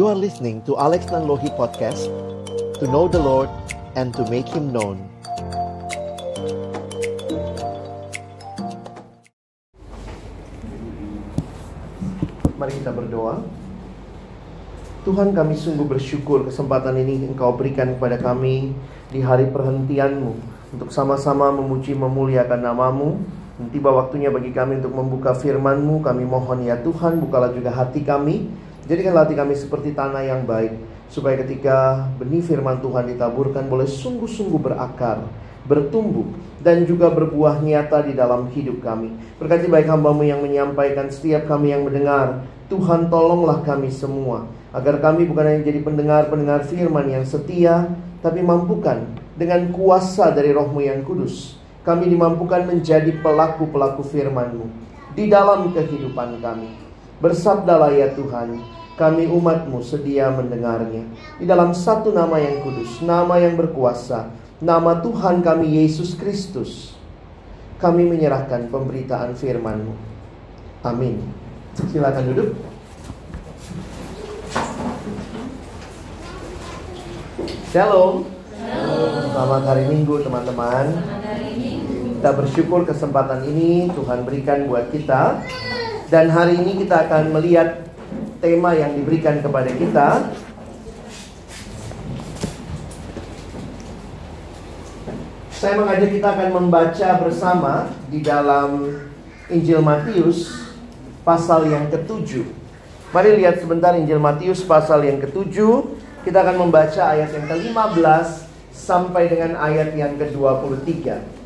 You are listening to Alex Nanlohi Podcast To know the Lord and to make Him known. Mari kita berdoa. Tuhan kami sungguh bersyukur kesempatan ini Engkau berikan kepada kami di hari perhentianmu Untuk sama-sama memuji memuliakan namamu. Tiba waktunya bagi kami untuk membuka firmanmu. Kami mohon ya Tuhan bukalah juga hati kami Jadikanlah hati kami seperti tanah yang baik Supaya ketika benih firman Tuhan ditaburkan Boleh sungguh-sungguh berakar Bertumbuh dan juga berbuah nyata di dalam hidup kami. Berkati baik hambamu yang menyampaikan Setiap kami yang mendengar Tuhan tolonglah kami semua Agar kami bukan hanya jadi pendengar-pendengar firman yang setia Tapi mampukan dengan kuasa dari rohmu yang kudus Kami dimampukan menjadi pelaku-pelaku firmanmu Di dalam kehidupan kami Bersabdalah ya Tuhan Kami umatmu sedia mendengarnya Di dalam satu nama yang kudus Nama yang berkuasa Nama Tuhan kami Yesus Kristus Kami menyerahkan pemberitaan firmanmu Amin Silakan duduk Shalom. Selamat hari Minggu teman-teman. Kita bersyukur kesempatan ini Tuhan berikan buat kita. Dan hari ini kita akan melihat tema yang diberikan kepada kita. Saya mengajak kita akan membaca bersama di dalam Injil Matius pasal yang ketujuh. Mari lihat sebentar Injil Matius pasal yang ketujuh kita akan membaca ayat yang ke-15 sampai dengan ayat yang ke-23.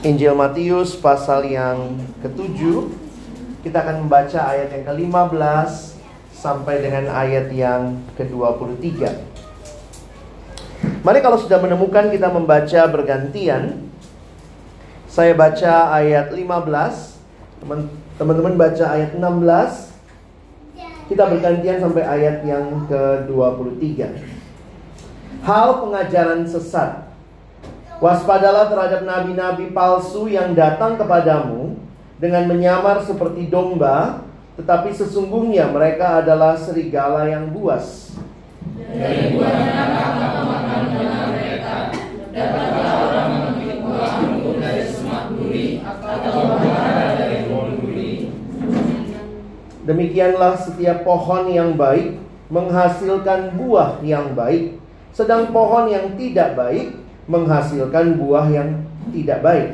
Injil Matius pasal yang ke-7 Kita akan membaca ayat yang ke-15 Sampai dengan ayat yang ke-23 Mari kalau sudah menemukan kita membaca bergantian. Saya baca ayat 15 Teman-teman baca ayat 16 Kita bergantian sampai ayat yang ke-23 Hal pengajaran sesat Waspadalah terhadap nabi-nabi palsu yang datang kepadamu Dengan menyamar seperti domba Tetapi sesungguhnya mereka adalah serigala yang buas. Demikianlah setiap pohon yang baik menghasilkan buah yang baik, sedang pohon yang tidak baik menghasilkan buah yang tidak baik.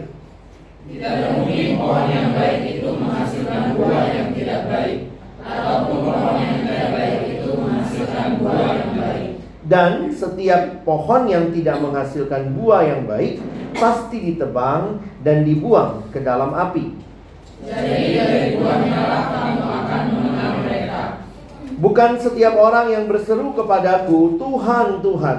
Tidak mungkin pohon yang baik itu menghasilkan buah yang tidak baik Ataupun pohon yang tidak baik itu menghasilkan buah yang baik Dan setiap pohon yang tidak menghasilkan buah yang baik pasti ditebang dan dibuang ke dalam api. Jadi dari buahnya lah kamu akan mengenal mereka Bukan setiap orang yang berseru kepadaku, Tuhan, Tuhan,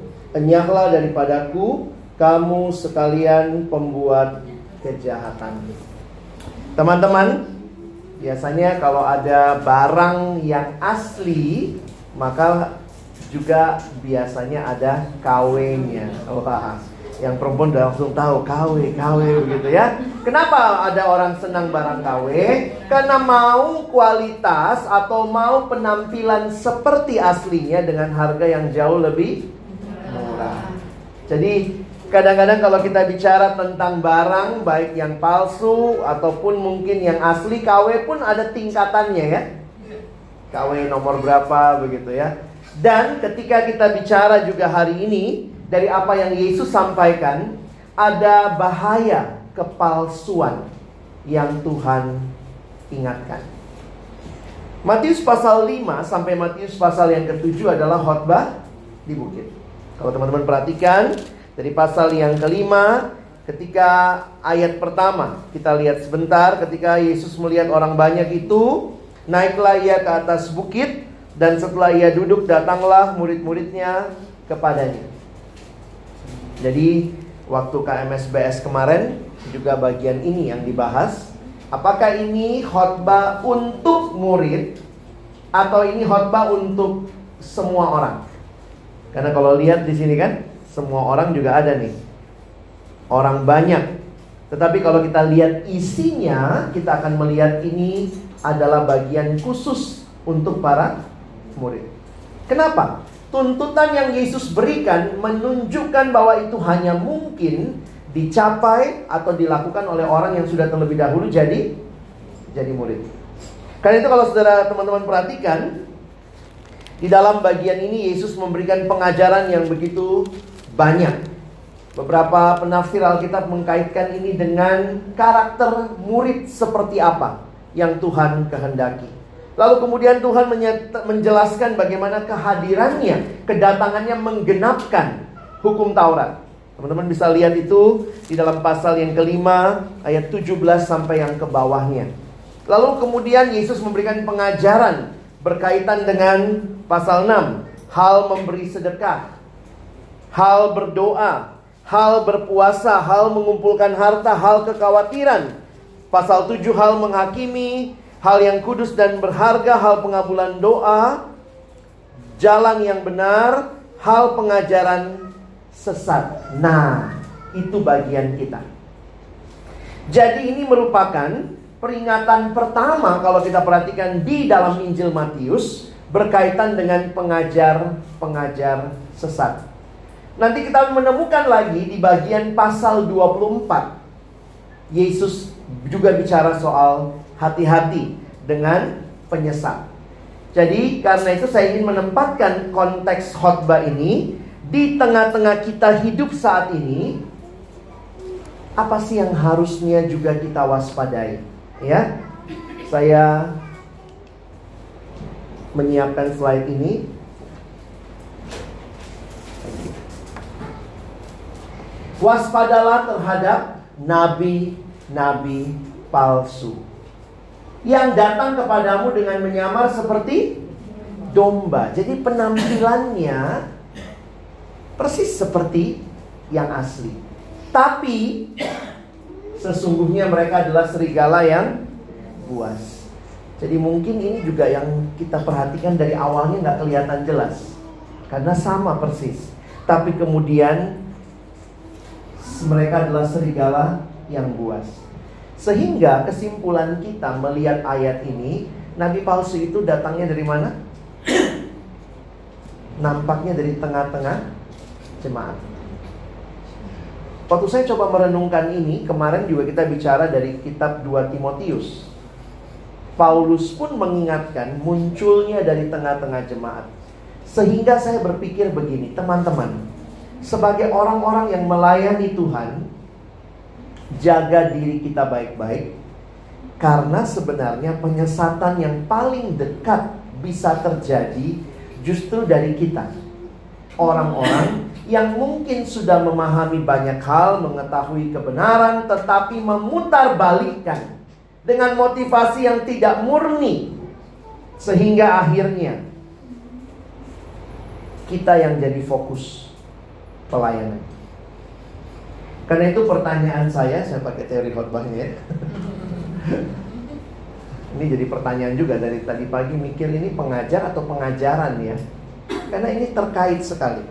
Enyahlah daripadaku, kamu sekalian pembuat kejahatan. Teman-teman, biasanya kalau ada barang yang asli, maka juga biasanya ada KW-nya. Wah, yang perempuan udah langsung tahu KW, KW begitu ya. Kenapa ada orang senang barang KW? Karena mau kualitas atau mau penampilan seperti aslinya dengan harga yang jauh lebih. Jadi kadang-kadang kalau kita bicara tentang barang baik yang palsu ataupun mungkin yang asli KW pun ada tingkatannya ya. KW nomor berapa begitu ya. Dan ketika kita bicara juga hari ini dari apa yang Yesus sampaikan, ada bahaya kepalsuan yang Tuhan ingatkan. Matius pasal 5 sampai Matius pasal yang ketujuh adalah khotbah di bukit. Kalau teman-teman perhatikan dari pasal yang kelima ketika ayat pertama kita lihat sebentar ketika Yesus melihat orang banyak itu naiklah ia ke atas bukit dan setelah ia duduk datanglah murid-muridnya kepadanya. Jadi waktu KMSBS kemarin juga bagian ini yang dibahas. Apakah ini khotbah untuk murid atau ini khotbah untuk semua orang? Karena kalau lihat di sini kan semua orang juga ada nih. Orang banyak. Tetapi kalau kita lihat isinya, kita akan melihat ini adalah bagian khusus untuk para murid. Kenapa? Tuntutan yang Yesus berikan menunjukkan bahwa itu hanya mungkin dicapai atau dilakukan oleh orang yang sudah terlebih dahulu jadi jadi murid. Karena itu kalau saudara teman-teman perhatikan di dalam bagian ini Yesus memberikan pengajaran yang begitu banyak. Beberapa penafsir Alkitab mengkaitkan ini dengan karakter murid seperti apa yang Tuhan kehendaki. Lalu kemudian Tuhan menjelaskan bagaimana kehadirannya, kedatangannya menggenapkan hukum Taurat. Teman-teman bisa lihat itu di dalam pasal yang kelima ayat 17 sampai yang ke bawahnya. Lalu kemudian Yesus memberikan pengajaran berkaitan dengan pasal 6, hal memberi sedekah hal berdoa, hal berpuasa, hal mengumpulkan harta, hal kekhawatiran. Pasal 7 hal menghakimi, hal yang kudus dan berharga, hal pengabulan doa, jalan yang benar, hal pengajaran sesat. Nah, itu bagian kita. Jadi ini merupakan peringatan pertama kalau kita perhatikan di dalam Injil Matius berkaitan dengan pengajar-pengajar sesat. Nanti kita menemukan lagi di bagian pasal 24. Yesus juga bicara soal hati-hati dengan penyesat. Jadi karena itu saya ingin menempatkan konteks khotbah ini di tengah-tengah kita hidup saat ini apa sih yang harusnya juga kita waspadai ya saya menyiapkan slide ini Waspadalah terhadap nabi-nabi palsu yang datang kepadamu dengan menyamar seperti domba. Jadi penampilannya persis seperti yang asli. Tapi sesungguhnya mereka adalah serigala yang buas. Jadi mungkin ini juga yang kita perhatikan dari awalnya nggak kelihatan jelas. Karena sama persis. Tapi kemudian mereka adalah serigala yang buas. Sehingga kesimpulan kita melihat ayat ini, nabi palsu itu datangnya dari mana? Nampaknya dari tengah-tengah jemaat. Waktu saya coba merenungkan ini, kemarin juga kita bicara dari kitab 2 Timotius. Paulus pun mengingatkan munculnya dari tengah-tengah jemaat. Sehingga saya berpikir begini, teman-teman, sebagai orang-orang yang melayani Tuhan, jaga diri kita baik-baik, karena sebenarnya penyesatan yang paling dekat bisa terjadi justru dari kita. Orang-orang yang mungkin sudah memahami banyak hal, mengetahui kebenaran, tetapi memutar balikan dengan motivasi yang tidak murni, sehingga akhirnya kita yang jadi fokus pelayanan. Karena itu pertanyaan saya, saya pakai teori khotbahnya ya. ini jadi pertanyaan juga dari tadi pagi mikir ini pengajar atau pengajaran ya. Karena ini terkait sekali.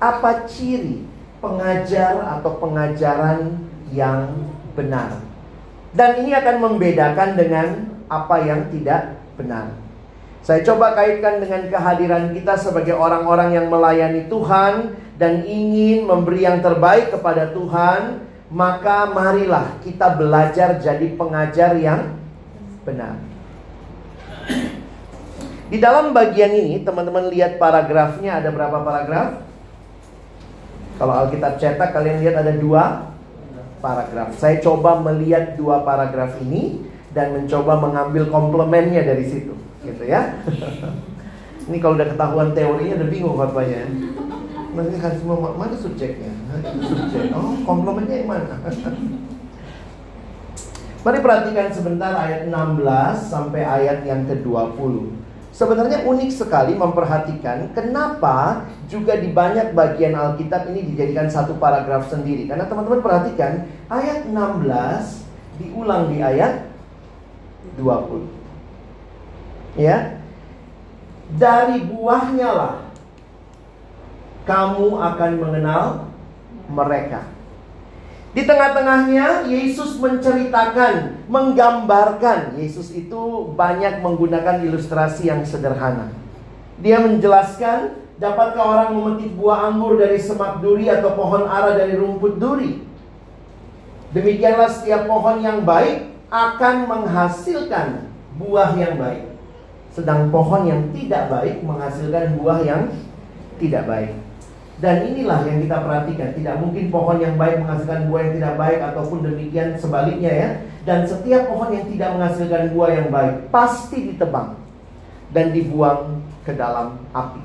Apa ciri pengajar atau pengajaran yang benar? Dan ini akan membedakan dengan apa yang tidak benar. Saya coba kaitkan dengan kehadiran kita sebagai orang-orang yang melayani Tuhan dan ingin memberi yang terbaik kepada Tuhan, maka marilah kita belajar jadi pengajar yang benar. Di dalam bagian ini, teman-teman lihat paragrafnya ada berapa paragraf? Kalau Alkitab cetak, kalian lihat ada dua paragraf. Saya coba melihat dua paragraf ini dan mencoba mengambil komplemennya dari situ gitu ya. Ini kalau udah ketahuan teorinya udah bingung khotbahnya. Nanti kan semua mana subjeknya? Subjek. Oh, komplemennya yang mana? Mari perhatikan sebentar ayat 16 sampai ayat yang ke-20. Sebenarnya unik sekali memperhatikan kenapa juga di banyak bagian Alkitab ini dijadikan satu paragraf sendiri. Karena teman-teman perhatikan ayat 16 diulang di ayat 20. Ya. Dari buahnya lah kamu akan mengenal mereka. Di tengah-tengahnya Yesus menceritakan, menggambarkan. Yesus itu banyak menggunakan ilustrasi yang sederhana. Dia menjelaskan, dapatkah orang memetik buah anggur dari semak duri atau pohon ara dari rumput duri? Demikianlah setiap pohon yang baik akan menghasilkan buah yang baik. Sedang pohon yang tidak baik menghasilkan buah yang tidak baik. Dan inilah yang kita perhatikan. Tidak mungkin pohon yang baik menghasilkan buah yang tidak baik ataupun demikian sebaliknya ya. Dan setiap pohon yang tidak menghasilkan buah yang baik pasti ditebang dan dibuang ke dalam api.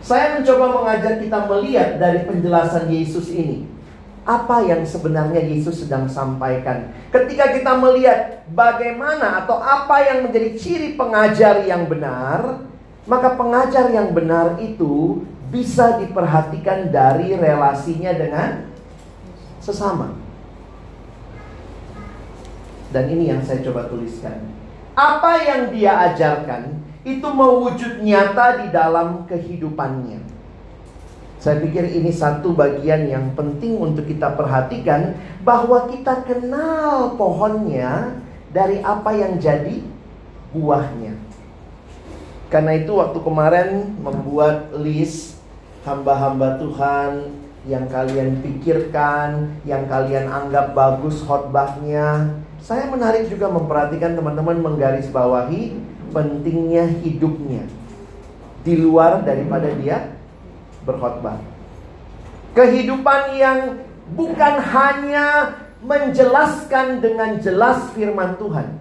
Saya mencoba mengajak kita melihat dari penjelasan Yesus ini. Apa yang sebenarnya Yesus sedang sampaikan Ketika kita melihat bagaimana atau apa yang menjadi ciri pengajar yang benar maka pengajar yang benar itu bisa diperhatikan dari relasinya dengan sesama. Dan ini yang saya coba tuliskan. Apa yang dia ajarkan itu mewujud nyata di dalam kehidupannya. Saya pikir ini satu bagian yang penting untuk kita perhatikan bahwa kita kenal pohonnya dari apa yang jadi buahnya. Karena itu waktu kemarin membuat list hamba-hamba Tuhan yang kalian pikirkan, yang kalian anggap bagus khotbahnya. Saya menarik juga memperhatikan teman-teman menggarisbawahi pentingnya hidupnya di luar daripada dia berkhotbah. Kehidupan yang bukan hanya menjelaskan dengan jelas firman Tuhan,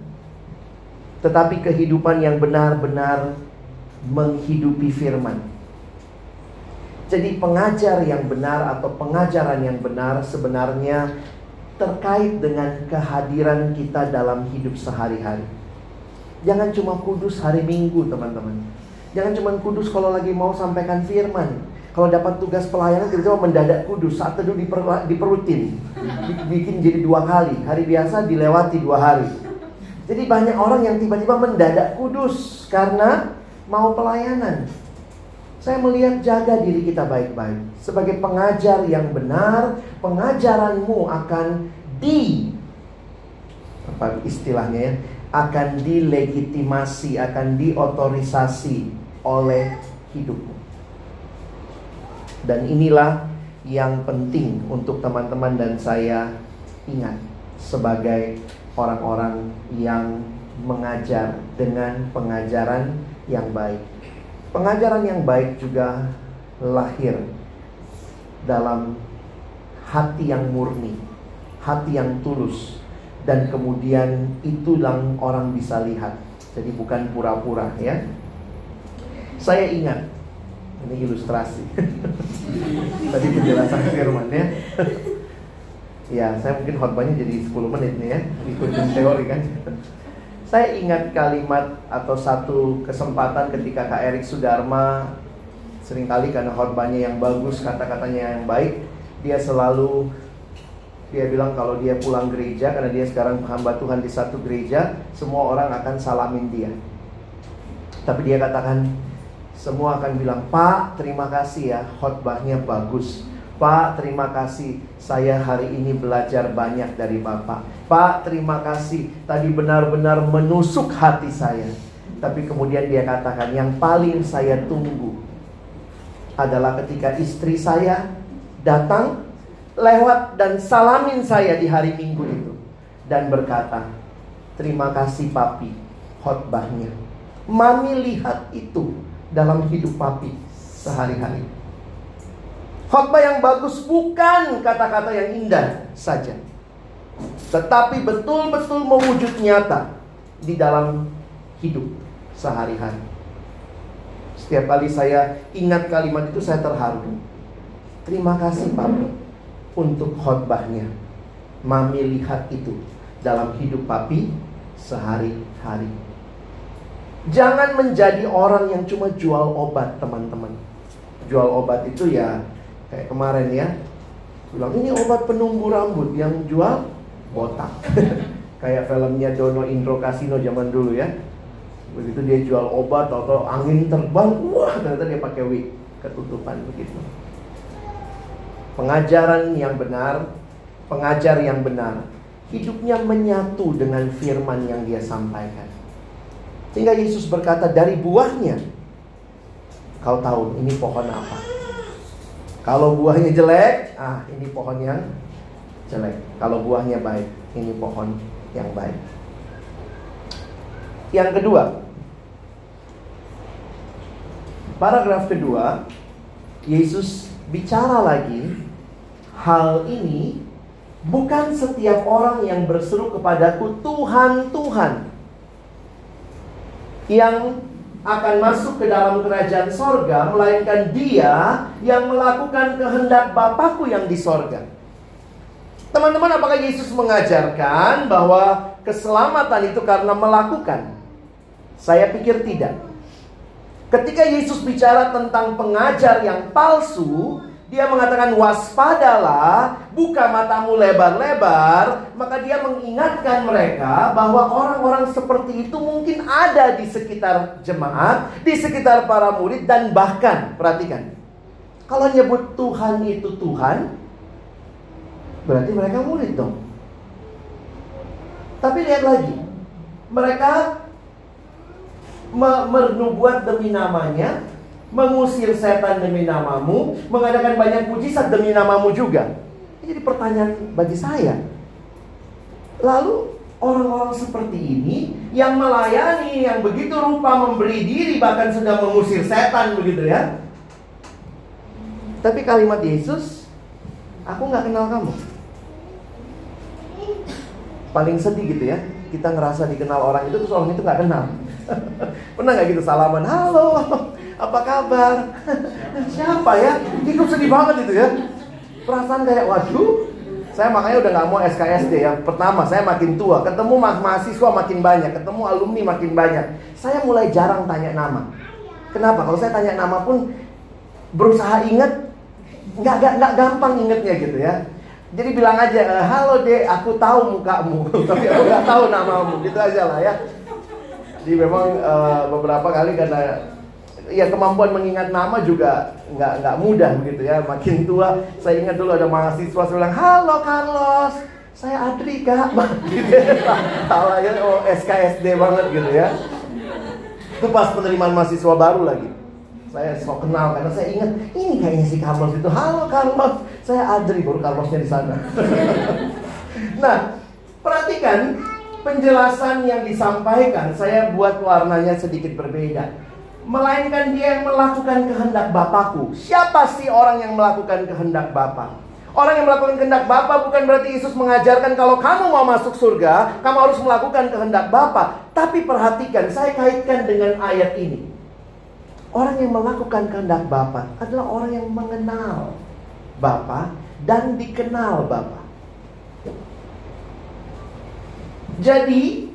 tetapi kehidupan yang benar-benar menghidupi firman. Jadi pengajar yang benar atau pengajaran yang benar sebenarnya terkait dengan kehadiran kita dalam hidup sehari-hari. Jangan cuma kudus hari Minggu, teman-teman. Jangan cuma kudus kalau lagi mau sampaikan firman. Kalau dapat tugas pelayanan cuma mendadak kudus saat diper, diperutin, bikin jadi dua kali. Hari biasa dilewati dua hari. Jadi banyak orang yang tiba-tiba mendadak kudus karena mau pelayanan. Saya melihat jaga diri kita baik-baik. Sebagai pengajar yang benar, pengajaranmu akan di apa istilahnya ya, akan dilegitimasi, akan diotorisasi oleh hidupmu. Dan inilah yang penting untuk teman-teman dan saya ingat sebagai orang-orang yang mengajar dengan pengajaran yang baik. Pengajaran yang baik juga lahir dalam hati yang murni, hati yang tulus, dan kemudian itu yang orang bisa lihat. Jadi bukan pura-pura ya. Saya ingat ini ilustrasi. Tadi penjelasan firman ya. ya, saya mungkin khotbahnya jadi 10 menit nih ya, ikutin teori kan. Saya ingat kalimat atau satu kesempatan ketika Kak Erik Sudarma sering kali karena khotbahnya yang bagus, kata-katanya yang baik, dia selalu dia bilang kalau dia pulang gereja karena dia sekarang hamba Tuhan di satu gereja, semua orang akan salamin dia. Tapi dia katakan semua akan bilang, "Pak, terima kasih ya, khotbahnya bagus." Pak, terima kasih. Saya hari ini belajar banyak dari Bapak. Pak, terima kasih. Tadi benar-benar menusuk hati saya. Tapi kemudian dia katakan, yang paling saya tunggu adalah ketika istri saya datang lewat dan salamin saya di hari Minggu itu dan berkata, "Terima kasih Papi, khotbahnya." Mami lihat itu dalam hidup Papi sehari-hari. Khotbah yang bagus bukan kata-kata yang indah saja. Tetapi betul-betul mewujud nyata di dalam hidup sehari-hari. Setiap kali saya ingat kalimat itu saya terharu. Terima kasih Papi untuk khotbahnya. Mami lihat itu dalam hidup Papi sehari-hari. Jangan menjadi orang yang cuma jual obat teman-teman. Jual obat itu ya kayak kemarin ya. Bilang ini obat penumbuh rambut yang jual botak. kayak filmnya Dono Indro Kasino zaman dulu ya. Begitu dia jual obat atau angin terbang, wah ternyata dia pakai wig ketutupan begitu. Pengajaran yang benar, pengajar yang benar, hidupnya menyatu dengan firman yang dia sampaikan. Sehingga Yesus berkata dari buahnya kau tahu ini pohon apa. Kalau buahnya jelek, ah ini pohon yang jelek. Kalau buahnya baik, ini pohon yang baik. Yang kedua, paragraf kedua, Yesus bicara lagi hal ini bukan setiap orang yang berseru kepadaku Tuhan, Tuhan yang akan masuk ke dalam kerajaan sorga melainkan dia yang melakukan kehendak Bapakku yang di sorga. Teman-teman, apakah Yesus mengajarkan bahwa keselamatan itu karena melakukan? Saya pikir tidak. Ketika Yesus bicara tentang pengajar yang palsu, dia mengatakan waspadalah, buka matamu lebar-lebar, maka dia mengingatkan mereka bahwa orang-orang seperti itu mungkin ada di sekitar jemaat, di sekitar para murid dan bahkan perhatikan. Kalau nyebut Tuhan itu Tuhan, berarti mereka murid dong. Tapi lihat lagi, mereka menubuat demi namanya, mengusir setan demi namamu, mengadakan banyak mujizat demi namamu juga. Ini jadi pertanyaan bagi saya. Lalu orang-orang seperti ini yang melayani, yang begitu rupa memberi diri bahkan sudah mengusir setan begitu ya. Tapi kalimat Yesus, aku nggak kenal kamu. Paling sedih gitu ya, kita ngerasa dikenal orang itu terus orang itu nggak kenal. Pernah nggak gitu salaman? Halo, apa kabar? Siapa ya? Hidup sedih banget itu ya. Perasaan kayak waduh. Saya makanya udah nggak mau SKSD ya. Pertama, saya makin tua, ketemu mahasiswa makin banyak, ketemu alumni makin banyak. Saya mulai jarang tanya nama. Kenapa? Kalau saya tanya nama pun berusaha inget, nggak nggak gampang ingetnya gitu ya. Jadi bilang aja, halo dek, aku tahu mukamu, tapi aku nggak tahu namamu, gitu aja lah ya. Jadi memang uh, beberapa kali karena ya kemampuan mengingat nama juga nggak nggak mudah begitu ya. Makin tua, saya ingat dulu ada mahasiswa saya bilang, halo Carlos, saya Adri kak, gitu ya. Salah ya, oh SKSD banget gitu ya. Itu pas penerimaan mahasiswa baru lagi. Saya sok kenal karena saya ingat ini kayaknya si Carlos itu. Halo Carlos, saya Adri baru Carlosnya di sana. nah, perhatikan penjelasan yang disampaikan saya buat warnanya sedikit berbeda. Melainkan dia yang melakukan kehendak Bapakku. Siapa sih orang yang melakukan kehendak Bapak? Orang yang melakukan kehendak Bapa bukan berarti Yesus mengajarkan kalau kamu mau masuk surga, kamu harus melakukan kehendak Bapa. Tapi perhatikan, saya kaitkan dengan ayat ini. Orang yang melakukan kehendak Bapa adalah orang yang mengenal Bapa dan dikenal Bapa. Jadi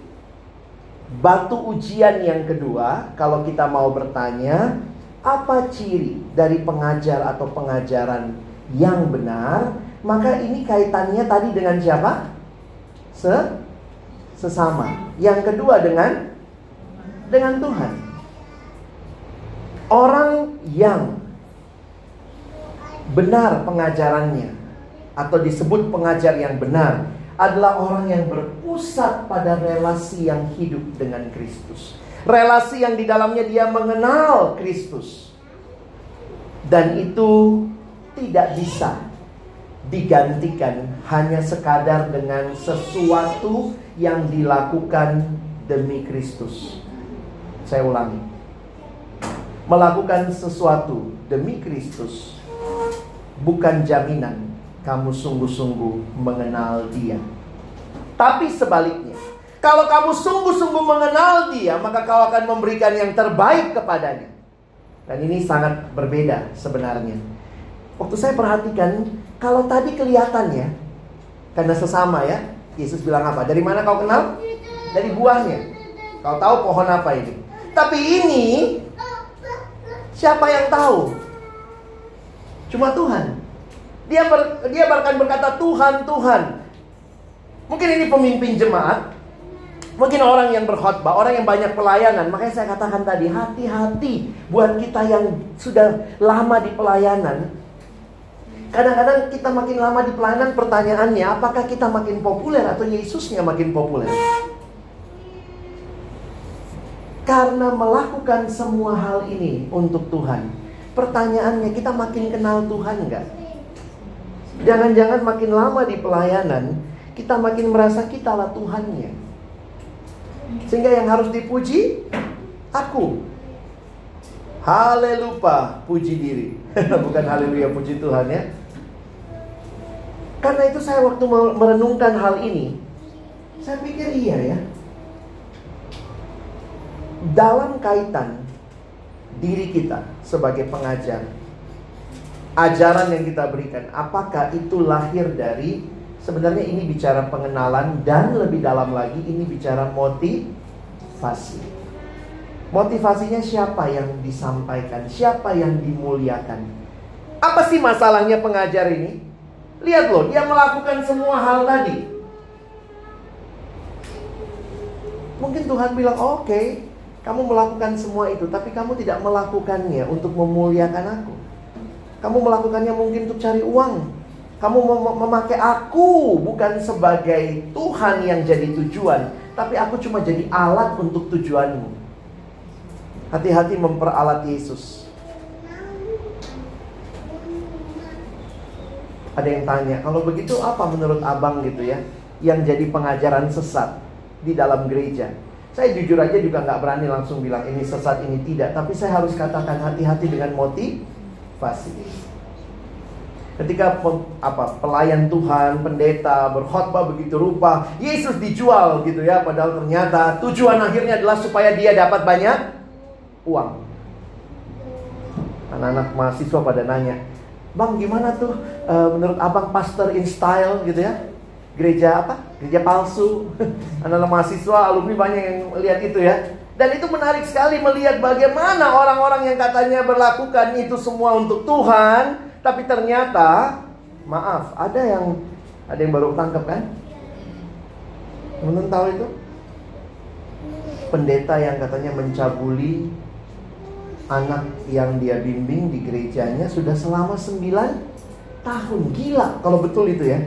batu ujian yang kedua, kalau kita mau bertanya, apa ciri dari pengajar atau pengajaran yang benar? Maka ini kaitannya tadi dengan siapa? Se sesama. Yang kedua dengan dengan Tuhan. Orang yang benar pengajarannya atau disebut pengajar yang benar adalah orang yang berpusat pada relasi yang hidup dengan Kristus. Relasi yang di dalamnya dia mengenal Kristus. Dan itu tidak bisa digantikan hanya sekadar dengan sesuatu yang dilakukan demi Kristus. Saya ulangi. Melakukan sesuatu demi Kristus bukan jaminan kamu sungguh-sungguh mengenal dia. Tapi sebaliknya, kalau kamu sungguh-sungguh mengenal dia, maka kau akan memberikan yang terbaik kepadanya. Dan ini sangat berbeda sebenarnya. Waktu saya perhatikan, kalau tadi kelihatannya, karena sesama ya, Yesus bilang apa? Dari mana kau kenal? Dari buahnya. Kau tahu pohon apa ini? Tapi ini, siapa yang tahu? Cuma Tuhan. Dia ber, dia bahkan berkata Tuhan, Tuhan. Mungkin ini pemimpin jemaat, mungkin orang yang berkhotbah, orang yang banyak pelayanan. Makanya saya katakan tadi, hati-hati buat kita yang sudah lama di pelayanan. Kadang-kadang kita makin lama di pelayanan, pertanyaannya, apakah kita makin populer atau Yesusnya makin populer? Karena melakukan semua hal ini untuk Tuhan. Pertanyaannya, kita makin kenal Tuhan nggak? Jangan-jangan makin lama di pelayanan, kita makin merasa kita lah Tuhannya. Sehingga yang harus dipuji, aku. Haleluya, puji diri. Bukan haleluya, puji Tuhan ya. Karena itu saya waktu merenungkan hal ini, saya pikir iya ya. Dalam kaitan diri kita sebagai pengajar, ajaran yang kita berikan, apakah itu lahir dari sebenarnya ini bicara pengenalan dan lebih dalam lagi ini bicara motivasi. Motivasinya siapa yang disampaikan, siapa yang dimuliakan. Apa sih masalahnya pengajar ini? Lihat loh, dia melakukan semua hal tadi. Mungkin Tuhan bilang, "Oke, okay, kamu melakukan semua itu, tapi kamu tidak melakukannya untuk memuliakan aku." Kamu melakukannya mungkin untuk cari uang. Kamu mem memakai aku bukan sebagai Tuhan yang jadi tujuan, tapi aku cuma jadi alat untuk tujuanmu. Hati-hati memperalat Yesus. Ada yang tanya, kalau begitu apa menurut abang gitu ya, yang jadi pengajaran sesat di dalam gereja? Saya jujur aja juga nggak berani langsung bilang ini sesat, ini tidak. Tapi saya harus katakan hati-hati dengan motif Ketika apa pelayan Tuhan, pendeta berkhotbah begitu rupa, Yesus dijual gitu ya, padahal ternyata tujuan akhirnya adalah supaya dia dapat banyak uang. Anak-anak mahasiswa pada nanya, Bang gimana tuh e, menurut abang pastor in style gitu ya? Gereja apa? Gereja palsu. Anak-anak mahasiswa, alumni banyak yang lihat itu ya. Dan itu menarik sekali melihat bagaimana orang-orang yang katanya berlakukan itu semua untuk Tuhan, tapi ternyata maaf, ada yang ada yang baru tangkap kan? Teman tahu itu? Pendeta yang katanya mencabuli anak yang dia bimbing di gerejanya sudah selama 9 tahun. Gila kalau betul itu ya.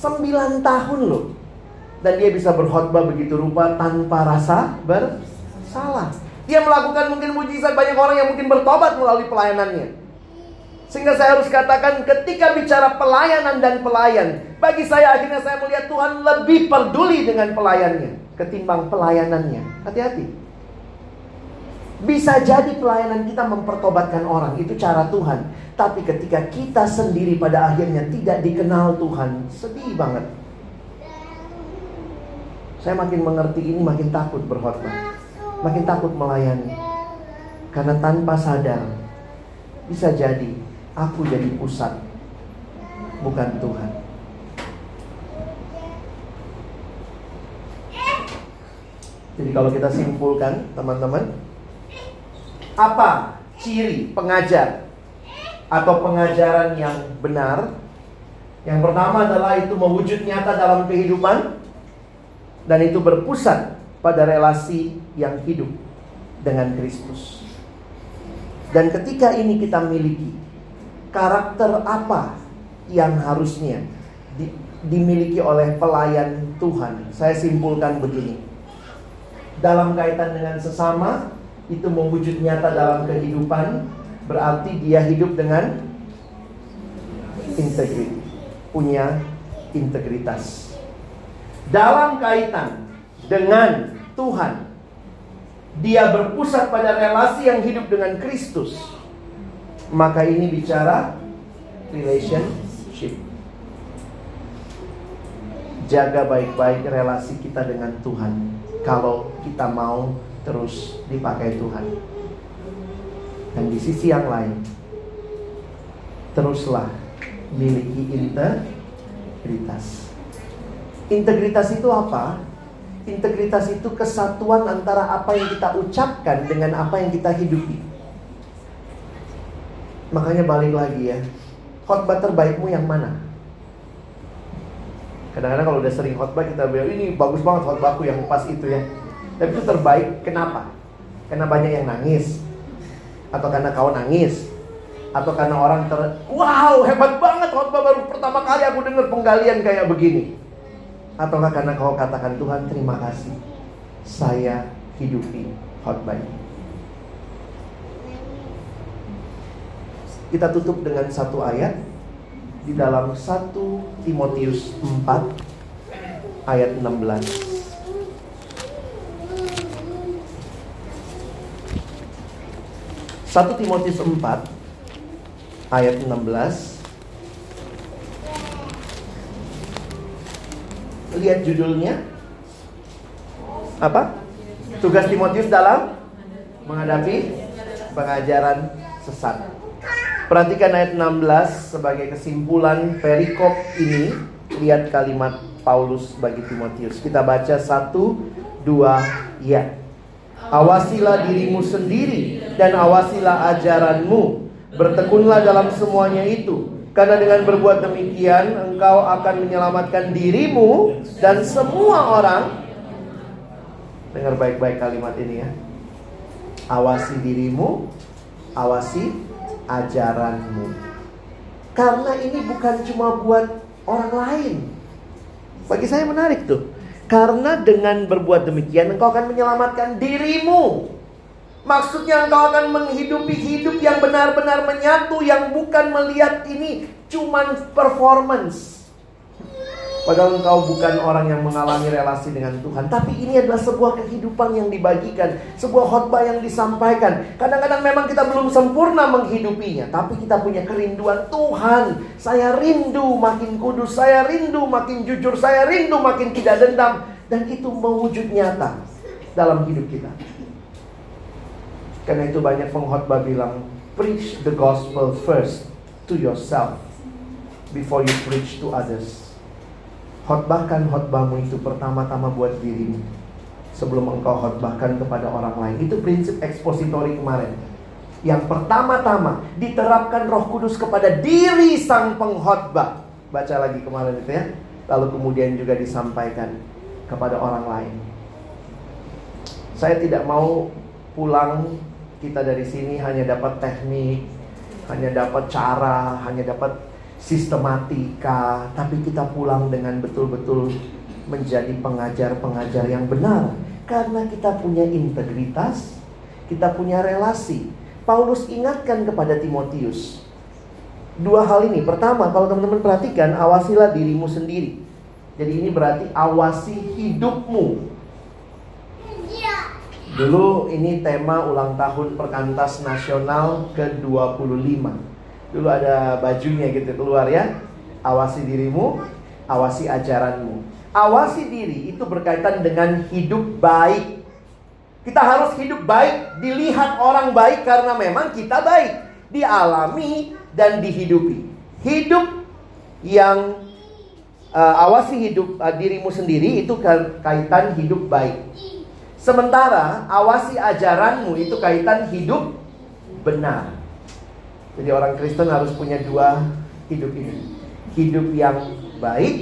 9 tahun loh. Dan dia bisa berkhotbah begitu rupa tanpa rasa ber Salah. Dia melakukan mungkin mujizat banyak orang yang mungkin bertobat melalui pelayanannya. Sehingga saya harus katakan ketika bicara pelayanan dan pelayan, bagi saya akhirnya saya melihat Tuhan lebih peduli dengan pelayannya ketimbang pelayanannya. Hati-hati. Bisa jadi pelayanan kita mempertobatkan orang, itu cara Tuhan. Tapi ketika kita sendiri pada akhirnya tidak dikenal Tuhan, sedih banget. Saya makin mengerti ini, makin takut berkhotbah makin takut melayani. Karena tanpa sadar, bisa jadi aku jadi pusat, bukan Tuhan. Jadi kalau kita simpulkan, teman-teman, apa ciri pengajar atau pengajaran yang benar? Yang pertama adalah itu mewujud nyata dalam kehidupan dan itu berpusat pada relasi yang hidup dengan Kristus. Dan ketika ini kita miliki karakter apa yang harusnya di, dimiliki oleh pelayan Tuhan. Saya simpulkan begini. Dalam kaitan dengan sesama itu mewujud nyata dalam kehidupan berarti dia hidup dengan integritas, punya integritas. Dalam kaitan dengan Tuhan. Dia berpusat pada relasi yang hidup dengan Kristus. Maka ini bicara relationship. Jaga baik-baik relasi kita dengan Tuhan. Kalau kita mau terus dipakai Tuhan. Dan di sisi yang lain, teruslah miliki integritas. Integritas itu apa? Integritas itu kesatuan antara apa yang kita ucapkan dengan apa yang kita hidupi. Makanya balik lagi ya. Khotbah terbaikmu yang mana? Kadang-kadang kalau udah sering khotbah kita bilang ini bagus banget khotbahku yang pas itu ya. Tapi itu terbaik kenapa? Karena banyak yang nangis. Atau karena kau nangis. Atau karena orang ter Wow hebat banget khotbah baru pertama kali aku dengar penggalian kayak begini Ataukah karena kau katakan Tuhan terima kasih Saya hidupi khotbah ini Kita tutup dengan satu ayat Di dalam 1 Timotius 4 Ayat 16 1 Timotius 4 ayat 16 Lihat judulnya. Apa? Tugas Timotius dalam menghadapi pengajaran sesat Perhatikan ayat 16 sebagai kesimpulan perikop ini. Lihat kalimat Paulus bagi Timotius. Kita baca satu, dua, ya. Awasilah dirimu sendiri dan awasilah ajaranmu. Bertekunlah dalam semuanya itu. Karena dengan berbuat demikian Engkau akan menyelamatkan dirimu Dan semua orang. Dengar baik-baik kalimat ini ya. Awasi dirimu Awasi ajaranmu. Karena ini bukan cuma buat orang lain. Bagi saya menarik tuh. Karena dengan berbuat demikian Engkau akan menyelamatkan dirimu. Maksudnya engkau akan menghidupi hidup yang benar-benar menyatu Yang bukan melihat ini cuman performance Padahal engkau bukan orang yang mengalami relasi dengan Tuhan. Tapi ini adalah sebuah kehidupan yang dibagikan Sebuah khotbah yang disampaikan. Kadang-kadang memang kita belum sempurna menghidupinya Tapi kita punya kerinduan Tuhan. Saya rindu makin kudus Saya rindu makin jujur Saya rindu makin tidak dendam. Dan itu mewujud nyata dalam hidup kita. Karena itu banyak pengkhotbah bilang, preach the gospel first to yourself before you preach to others. Khotbahkan khotbahmu itu pertama-tama buat dirimu sebelum engkau khotbahkan kepada orang lain. Itu prinsip ekspositori kemarin. Yang pertama-tama diterapkan Roh Kudus kepada diri sang pengkhotbah. Baca lagi kemarin itu ya. Lalu kemudian juga disampaikan kepada orang lain. Saya tidak mau pulang kita dari sini hanya dapat teknik, hanya dapat cara, hanya dapat sistematika, tapi kita pulang dengan betul-betul menjadi pengajar-pengajar yang benar karena kita punya integritas, kita punya relasi. Paulus ingatkan kepada Timotius dua hal ini. Pertama, kalau teman-teman perhatikan, awasilah dirimu sendiri. Jadi ini berarti awasi hidupmu Dulu ini tema ulang tahun Perkantas Nasional ke-25 Dulu ada bajunya gitu keluar ya. Awasi dirimu, awasi ajaranmu. Awasi diri itu berkaitan dengan hidup baik. Kita harus hidup baik Dilihat orang baik karena memang kita baik. Dialami dan dihidupi. Hidup yang uh, awasi hidup uh, dirimu sendiri itu kaitan hidup baik. Sementara awasi ajaranmu itu kaitan hidup benar. Jadi orang Kristen harus punya dua hidup ini. Hidup yang baik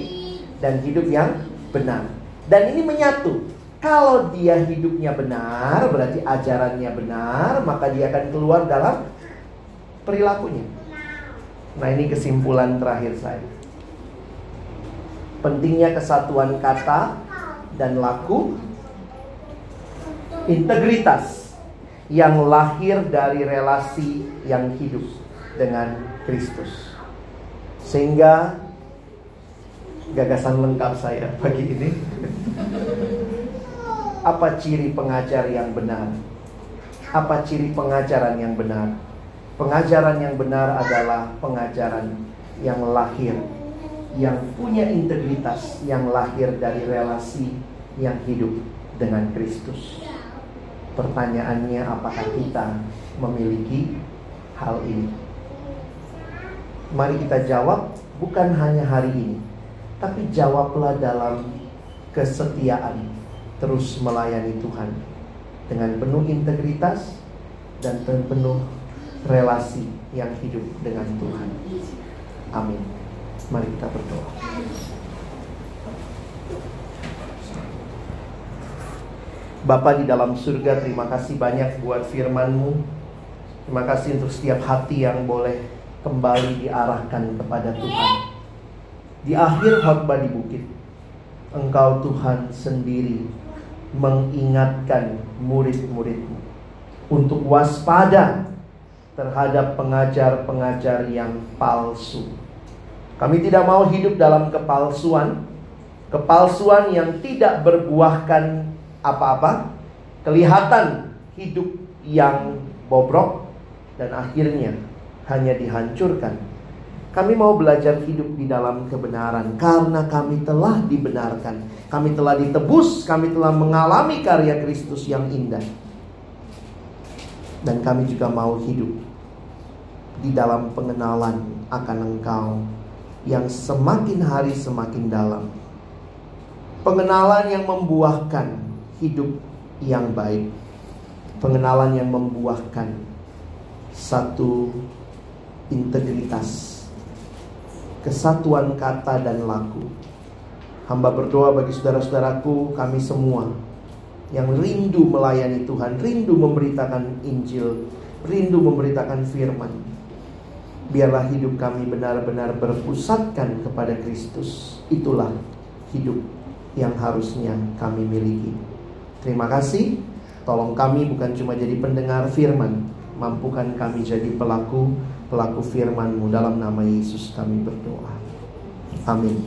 dan hidup yang benar. Dan ini menyatu. Kalau dia hidupnya benar, berarti ajarannya benar, maka dia akan keluar dalam perilakunya. Nah, ini kesimpulan terakhir saya. Pentingnya kesatuan kata dan laku integritas yang lahir dari relasi yang hidup dengan Kristus. Sehingga gagasan lengkap saya pagi ini apa ciri pengajar yang benar? Apa ciri pengajaran yang benar? Pengajaran yang benar adalah pengajaran yang lahir yang punya integritas yang lahir dari relasi yang hidup dengan Kristus. Pertanyaannya apakah kita memiliki hal ini? Mari kita jawab bukan hanya hari ini, tapi jawablah dalam kesetiaan terus melayani Tuhan dengan penuh integritas dan penuh relasi yang hidup dengan Tuhan. Amin. Mari kita berdoa. Bapa di dalam surga, terima kasih banyak buat firman-Mu. Terima kasih untuk setiap hati yang boleh kembali diarahkan kepada Tuhan. Di akhir khotbah di bukit, Engkau Tuhan sendiri mengingatkan murid-muridmu untuk waspada terhadap pengajar-pengajar yang palsu. Kami tidak mau hidup dalam kepalsuan, kepalsuan yang tidak berbuahkan apa-apa, kelihatan hidup yang bobrok dan akhirnya hanya dihancurkan. Kami mau belajar hidup di dalam kebenaran karena kami telah dibenarkan. Kami telah ditebus, kami telah mengalami karya Kristus yang indah. Dan kami juga mau hidup di dalam pengenalan akan Engkau yang semakin hari semakin dalam. Pengenalan yang membuahkan hidup yang baik. Pengenalan yang membuahkan satu integritas, kesatuan kata dan laku. Hamba berdoa bagi saudara-saudaraku, kami semua yang rindu melayani Tuhan, rindu memberitakan Injil, rindu memberitakan firman. Biarlah hidup kami benar-benar berpusatkan kepada Kristus. Itulah hidup yang harusnya kami miliki. Terima kasih. Tolong kami bukan cuma jadi pendengar firman, mampukan kami jadi pelaku pelaku firman-Mu dalam nama Yesus kami berdoa. Amin.